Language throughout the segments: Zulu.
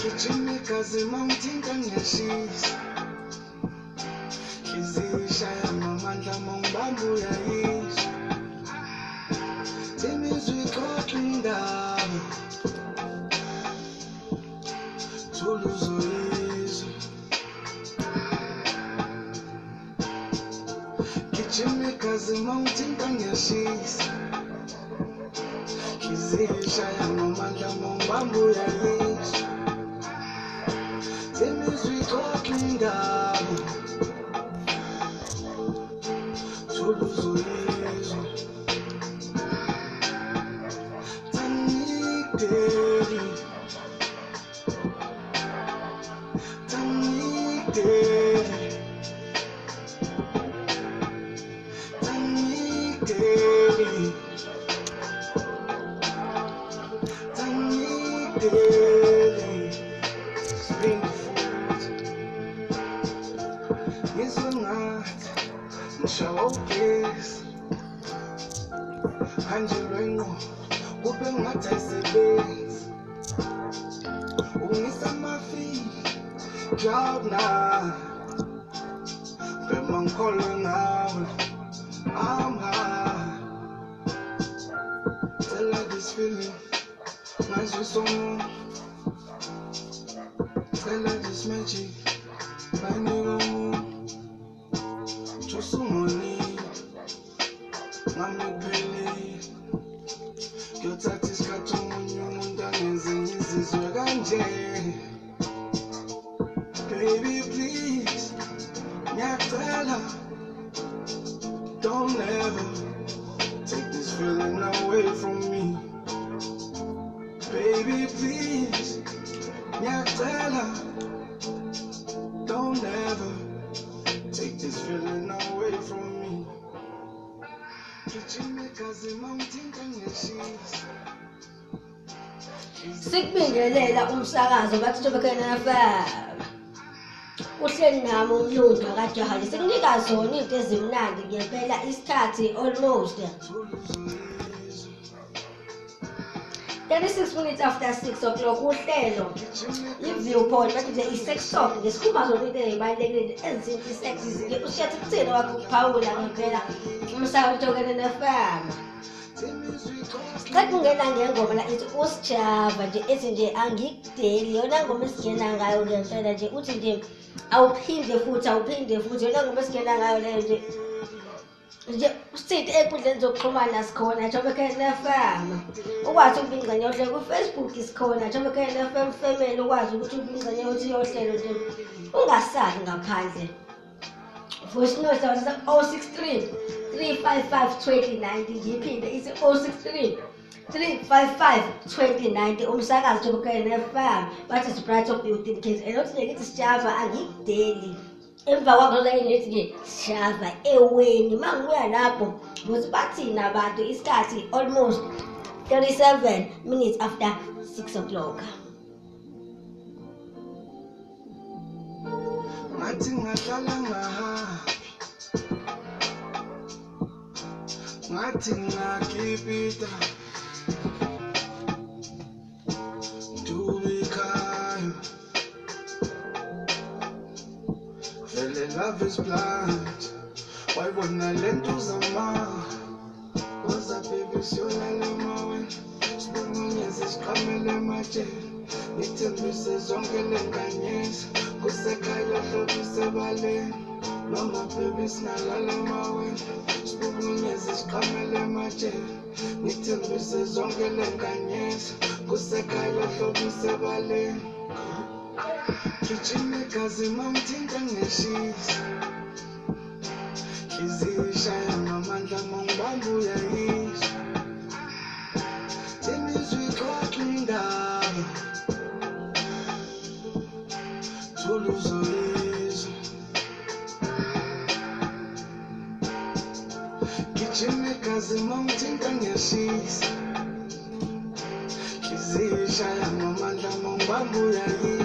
gijima igazi mangithinta ngiyashisa izishaya ngamandla mangibamba uyayisha imizwa ixoxa indaba thula uzoyizwa gijima igazi mangithinta ngiyashisa izishaya ngamandla mangibamba uyayisha imizwa ngikholwe ngawe I'm high. Tell her this feeling. Ngazwe someone. Tell her this magic. Bayinika umuntu Josumonile ngami kuphelile sikubingelela umsakazo bathi tobekena FM uhleli nami umlungu akajahali sikunika zona into ezimnandi ngempela isikhathi almost. 36 minutes after 6 o'clock uhlelo i-viewpoint bathi i-sex talk ngesikhumba zona into ey'balulekile ke ushethe kuthini wakho ukuphawula ngempela umsakazo tobekena FM Kathi ungena ngengoma la ithi usijava nje ethi nje angikudeli. Yona ngoma esingena ngayo ngempela nje uthi nje awuphinde futhi awuphinde futhi. Yona ngoma esingena ngayo leyo nje nje sithi ey'nkundleni zokuxhumana sikhona jobekhen FM ukwazi ukuba ingxenye yohlelo ku-Facebook sikhona jobekhen FM family ukwazi ukuthi ube ingxenye yokuthi yohlelo nje. Ungasali ngaphandle. Voice note zawusa 063 355 2090 ngiyiphinde ithi 063 355 2090 umsakazi jobukene FM bathi it's bright of beauty kids and othi ngithi sijava angikudeli emva kwakho zayinethi nje sijava eweni mangibuya lapho ukuthi bathina abantu isikhathi almost 37 minutes after 6 o'clock. Ngathi ngahlala ngahambi ngathi ngakipita love is blind wayibona le nto uzama woza baby siyolala emaweni sibungunyeze siqhamele ematsheni ngithembise zonke le nkanyezi kusekhaya lahlobise baleni noma baby singalala emaweni sibungunyeze siqhamele ematsheni ngithembise zonke le nkanyezi kusekhaya lahlobise baleni gijima igazi mangithinta ngiyashisa izishaya ngamandla mangibamba uyayisha imizwa ixoxa indaba thula uzoyizwa gijima igazi mangithinta ngiyashisa izishaya ngamandla mangibamba uyayisha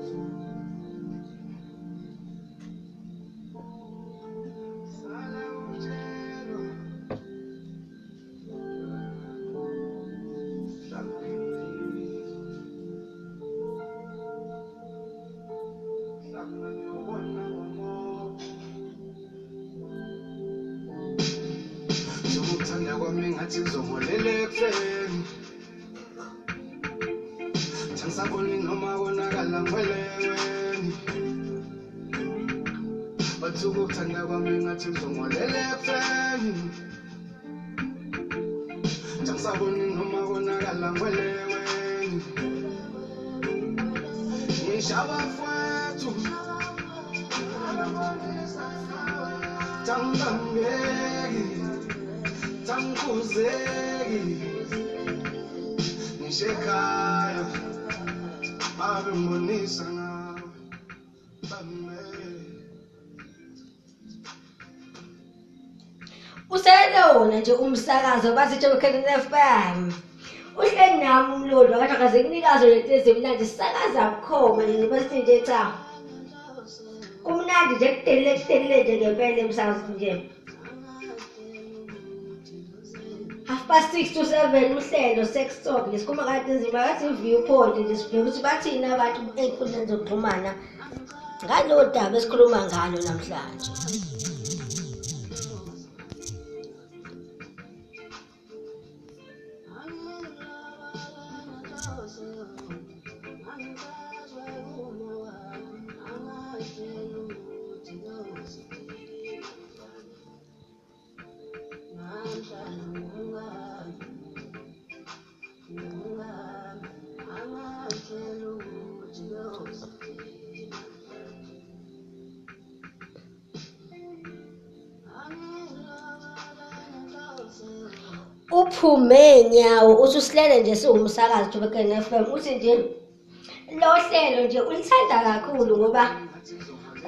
Sala Tangibambeki Tangikuzeki Ngisho ekhaya Babe mbonisa ngawe. Bame uselona nje umsakazo bathi Joburg FM uhleli nami umlulu akade akaze kunikazo lentezi emnandi sisakaza bukhoma nje basithi nje cha. Kumnandi nje kudelile kudelile nje ngempela emsakazo nje half past six to seven uhlelo sex talk. Lesikhuluma kade nzima kathi i-viewpoint nje sibheke ukuthi bathini abantu ey'nkundleni zokuxhumana. Ngalolu daba esikhuluma ngalo namhlanje. Uphume nyawo uthi usilele nje siwumsakazi Joburg FM uthi nje lo hlelo nje ulithanda kakhulu ngoba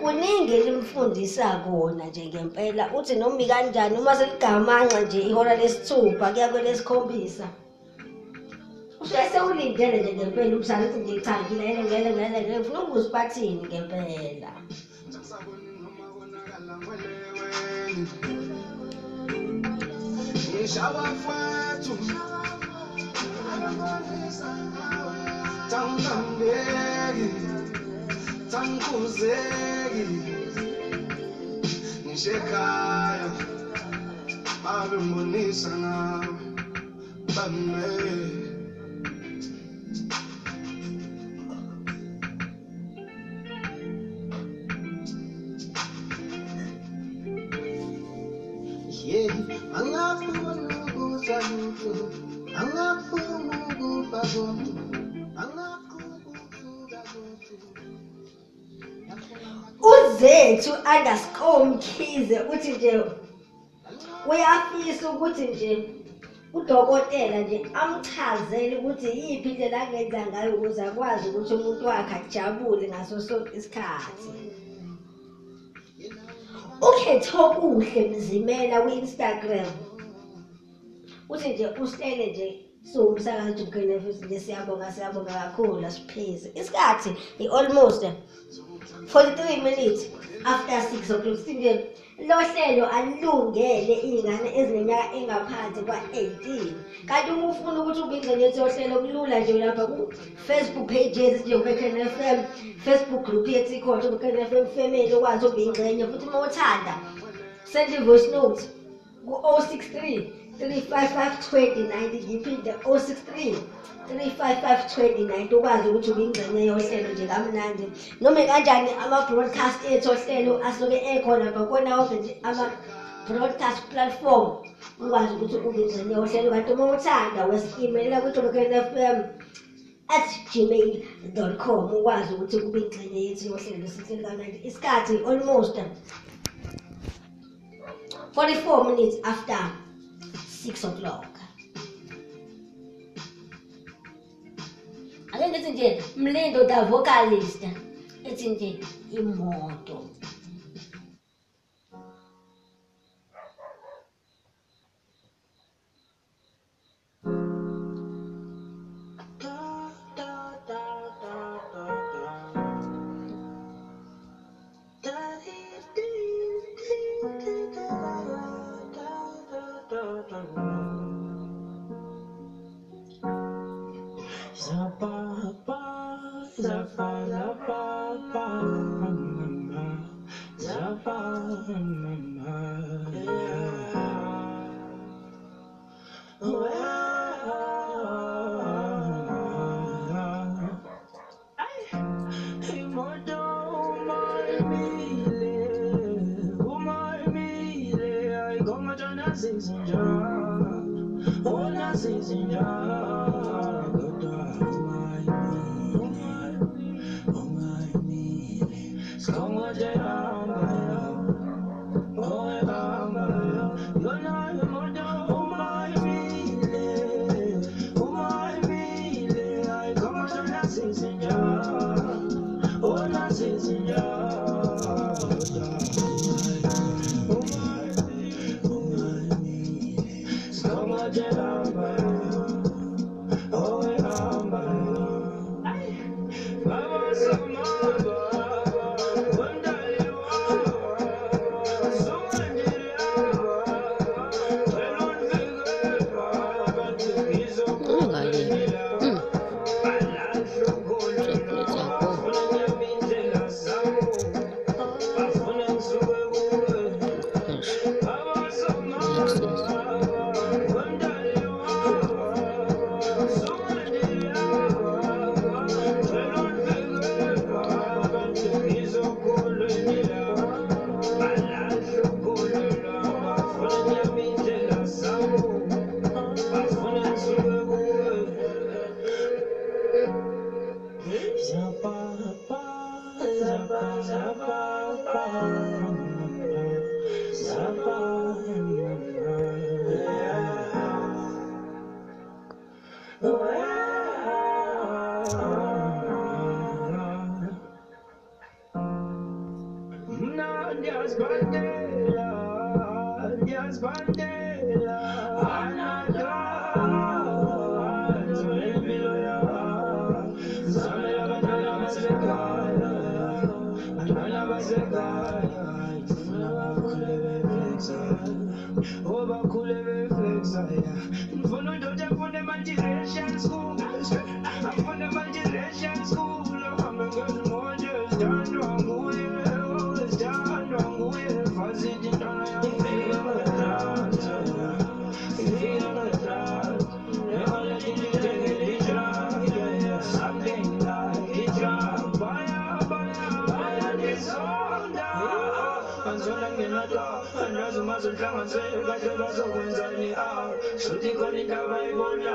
kuningi elimfundisa kona nje ngempela. Uthi noma ikanjani uma seligamanxa nje ihora lesithupha kuya kwelesikhombisa usuke sewulindele nje ngempela umsana uthi nje cha ngilele ngele ngele ngele ufuna ukuze bathini ngempela. Angisaboni noma konakala ngweleweni Ngishaba fwethu Tangibambeki Tangikuzeki Ngisho ekhaya Babe mbonisa ngawe Bame lutho, angafuni ukufa konke, angafuni ukusuka lutho. uzethu underscore mkhize uthi nje uyafisa ukuthi nje udokotela nje amchazele ukuthi yiphi indlela angenza ngayo ukuze akwazi ukuthi umuntu wakhe ajabule ngaso sonke isikhathi ukhethe okuhle mzimela kwi-instagram uthi nje uhlele nje siwumsakazi jubukene futhi nje siyabonga siyabonga kakhulu asipheze isikhathi i-almost 43 minutes after 6 o'clock. Sithi lo hlelo alilungele iy'ngane ezineminyaka engaphansi kwa-18 kanti uma ufuna ukuthi ube ingxenye yohlelo kulula nje lapha ku-facebook page yethu nje ubekhen f m facebook group yethu ikhona ubekhen f m family ukwazi ube ingxenye. Futhi uma uthanda send i-voice note ku-063 355 2090 ngiphinde 063 355 ukwazi ukuthi ube ingxenye yohlelo nje kamnandi. Noma kanjani ama-broadcast ethu ohlelo asuke ekhona bakona wonke nje ama-broadcast platform ukwazi ukuthi ube ingxenye yohlelo. Kanti uma uthanda wesimelela kwi-joburg f m at gmail com ukwazi ukuthi kube ingxenye yethu yohlelo sihlelo kamnandi. Isikhathi almost 44 minutes after 6 o'clock. Ake ngithi nje mlindo the vocalist ethi nje imoto. es cualquiera. Kusayiwona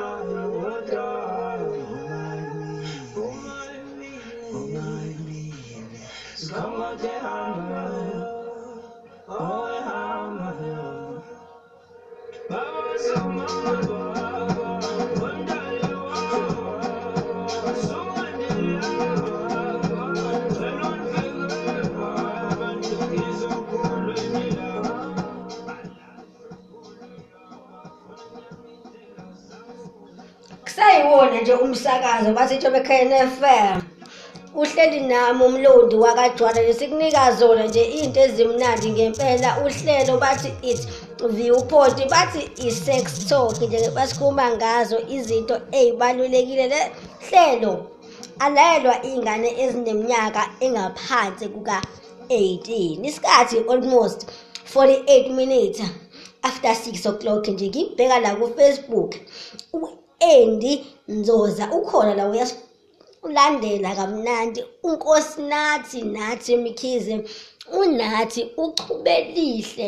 umsakazo bathi Jobekhaya FM uhleli nami umlondi wakajwana nesikunika zona nje into ezimnandi ngempela. Uhlelo bathi it viewpoint bathi i-sex talk nje basikhuluma ngazo izinto ey'balulekile. Le hlelo alayelwa iy'ngane ezineminyaka engaphansi kuka-18 isikhathi almost 48 minutes after 6 o'clock nje ngibheka la ku-facebook. U-andy nzoza ukhona la uyasilandela kamnandi unkosi nathi nathi mikhize unathi uchubelihle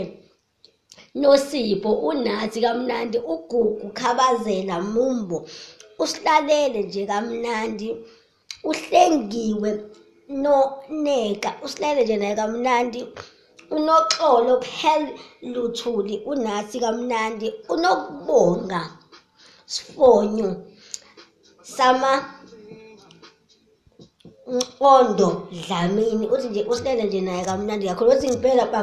nosipho unathi kamnandi ugugu khabazela mumbo usilalele nje kamnandi uhlengiwe noneka usilalele nje naye kamnandi unoxolo phel luthuli unathi kamnandi unokubonga sifonyo sama mqondo dlamini. Uthi nje usilele nje naye kamnandi kakhulu. Uthi ngibheka pa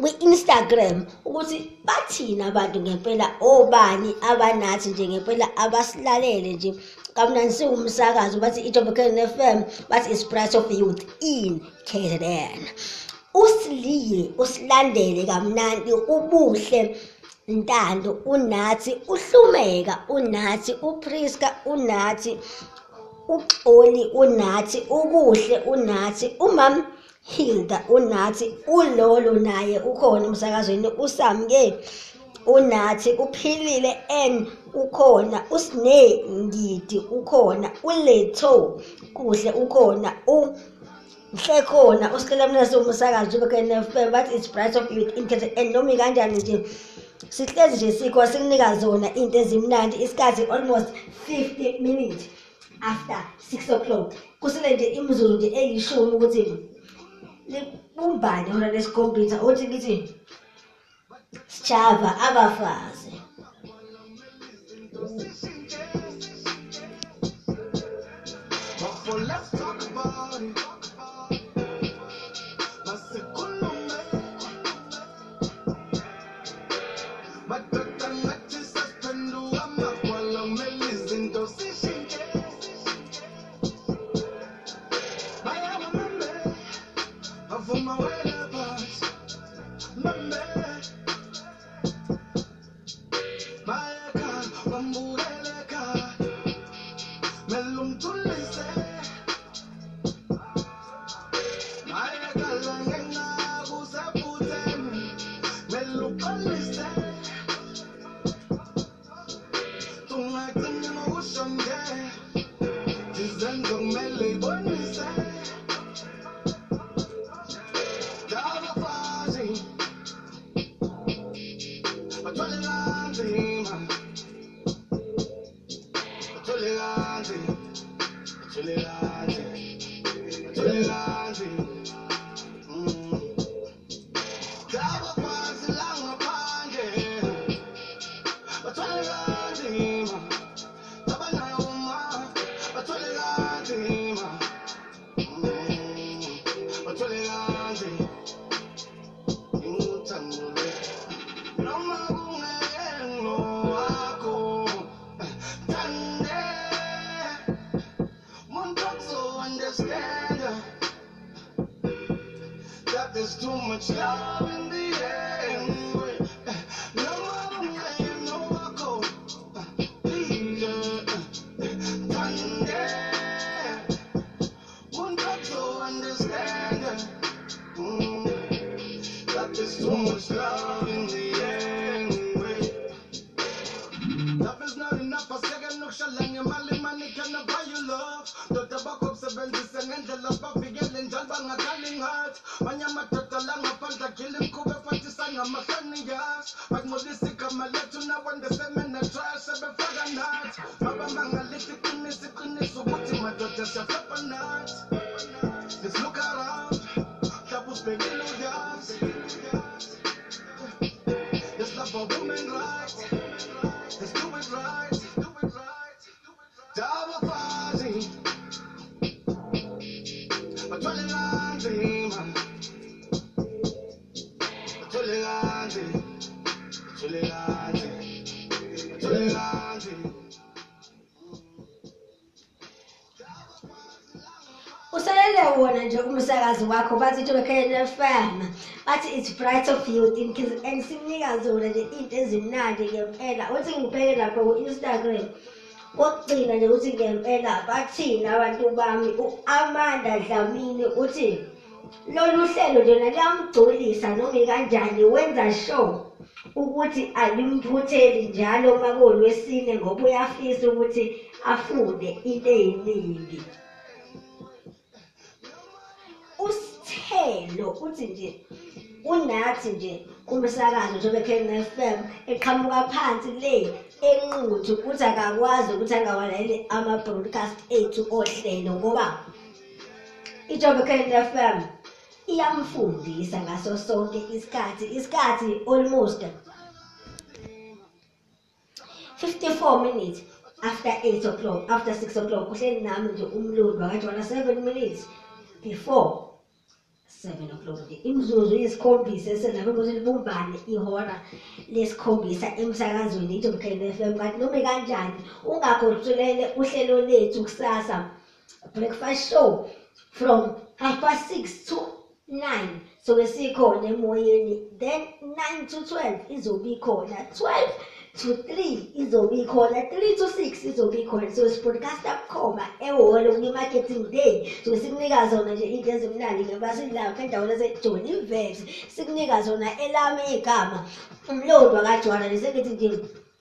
kwi-instagram ukuthi bathini abantu ngempela obani abanathi nje ngempela abasilalele nje. Kamnandi siwumsakazo bathi ijobekene FM bathi is price of youth in KZN usiliye usilandele kamnandi ubuhle. Ntando unathi uhlumeka unathi uPriska unathi uXoli unathi ukuhle unathi umam Hilda unathi ulolo naye ukhona emsakazweni usamke unathi uphilile n ukhona usine ngidi ukhona uletho kuhle ukhona u Mhle khona usikhela mina somsakazi ubekene FM but it's bright of youth interest and nomi kanjani nje sihlezi nje sikho sikunika zona into ezimnandi isikhathi almost 50 minutes after 6 o'clock kusele nje imizuzu nje eyishumi ukuthi libumbane hona lesikhompyutha uthi kithi sijava abafazi But for let's talk about it. Mele umthulise. Bathwele kanzima. Uthando ngamahlonikas bakungcolisa igama lethu nawandeseme trash sebefaka nathi mabamangalithi iqinisa iqinisa ukuthi madoda siyaflapa nathi let's look around mhlawumbe usibhekile uyazi let's love our women right? Bathwele kanzima. Bathwele kanzima. usalele wona nje umsakazi wakho bathi tobekhelele FM bathi it's bright of youth in kids and simnika zona nje into ezimnandi ngempela uthi ngibheke lapho ku-instagram kokugcina nje ukuthi ngempela bathini abantu bami u-amanda dlamini uthi lolu hlelo njena liyamgculisa noma kanjani wenza sure ukuthi alimphutheli njalo uma kuwolwesine ngoba uyafisa ukuthi afunde into ey'ningi usithelo uthi nje unathi nje kumsakazo njengoba ekhena FM eqhamuka phansi le enquthu ukuthi akakwazi ukuthi angawalaleli ama-broadcast ethu ohlelo ngoba ijobe ekhena FM iyamfundisa ngaso sonke isikhathi isikhathi almost. 54 minutes after 8 o'clock after 6 o'clock kuhleli nami nje umlungu wakajona 7 minutes before 7 o'clock. Imzuzu yisikhombisa esenabo ukuthi libumbane ihora lesikhombisa emsakazweni iJomkhulu FM kanti noma kanjani ungakhohlulele uhlelo lethu kusasa. Breakfast show from half past 6 to 9 soke sikhona emoyeni then 9 to 12 izobe ikhona 12 to 3 izobe ikhona 3 to 6 izobe ikhona so sipodcasta bukhoma ehholo kwi-marketing day. So sikunika zona nje into ezimnandi-ke basilapha endaweni yasejohn ivet sikunika zona elami igama. Umlondwa kajwana lesengithi nje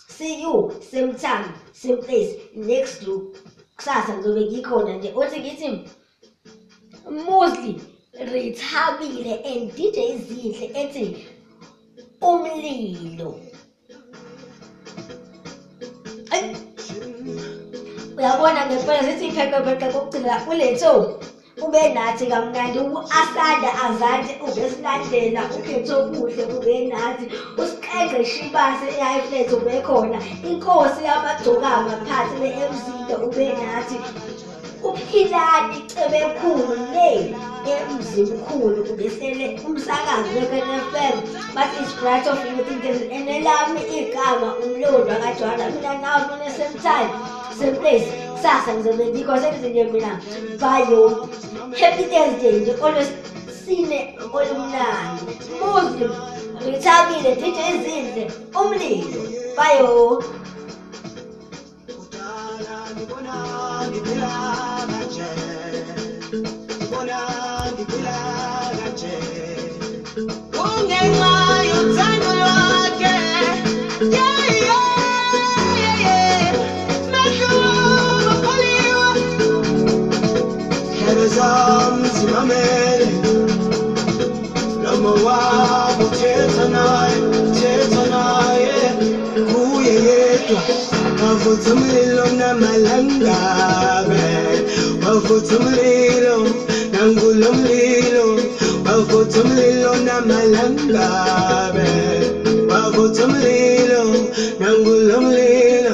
see you same time same place next to kusasa ngizobe ngikhona nje. Othi ngithi mostly rithabile and dj zinhle ethi umlilo. Ayi, uyabona ngempela sithi iphekepheqe kokugcina uletho ube nathi kamnandi u-asanda azanti ubesilandela ukhetho okuhle ube nathi usiqeqe shibase e-hiflet ube khona. Inkosi yamagcokama phansi le-emzinde ube nathi. Uphilani cebe khulu le emzimkhulu ubesele umsakazi we-KNFM bathi is bright of youth intezi enelami igama umlondo akajwana mina nawe mina same time same place kusasa ngizobe ngikho sengize nje mina. Bayo happy thursday nje always sine olumnandi. Muslim ngithabile dj ezinhle umlilo. Bayo. Yeah, Wavutha umlilo namalangabe Wavutha umlilo nangulo mlilo Wavutha umlilo namalangabe Wavutha umlilo nangulo mlilo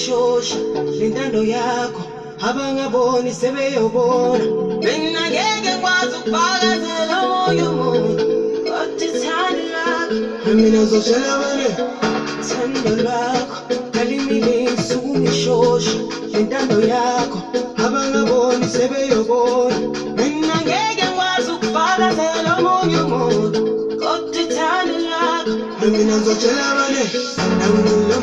ngisukumishosha lentando yakho. Abangaboni sebeyobona. Mina ngeke kwazi ukufakazela omunye umuntu. Kodwa ithando lakho. Mina zotshela bane thando lwakho talimile ngisukumishosha lentando yakho. Abangaboni sebeyobona. Mina ngeke kwazi ukufakazela omunye umuntu. Kodwa ithando lakho. Mina ngizotshela bane nangulo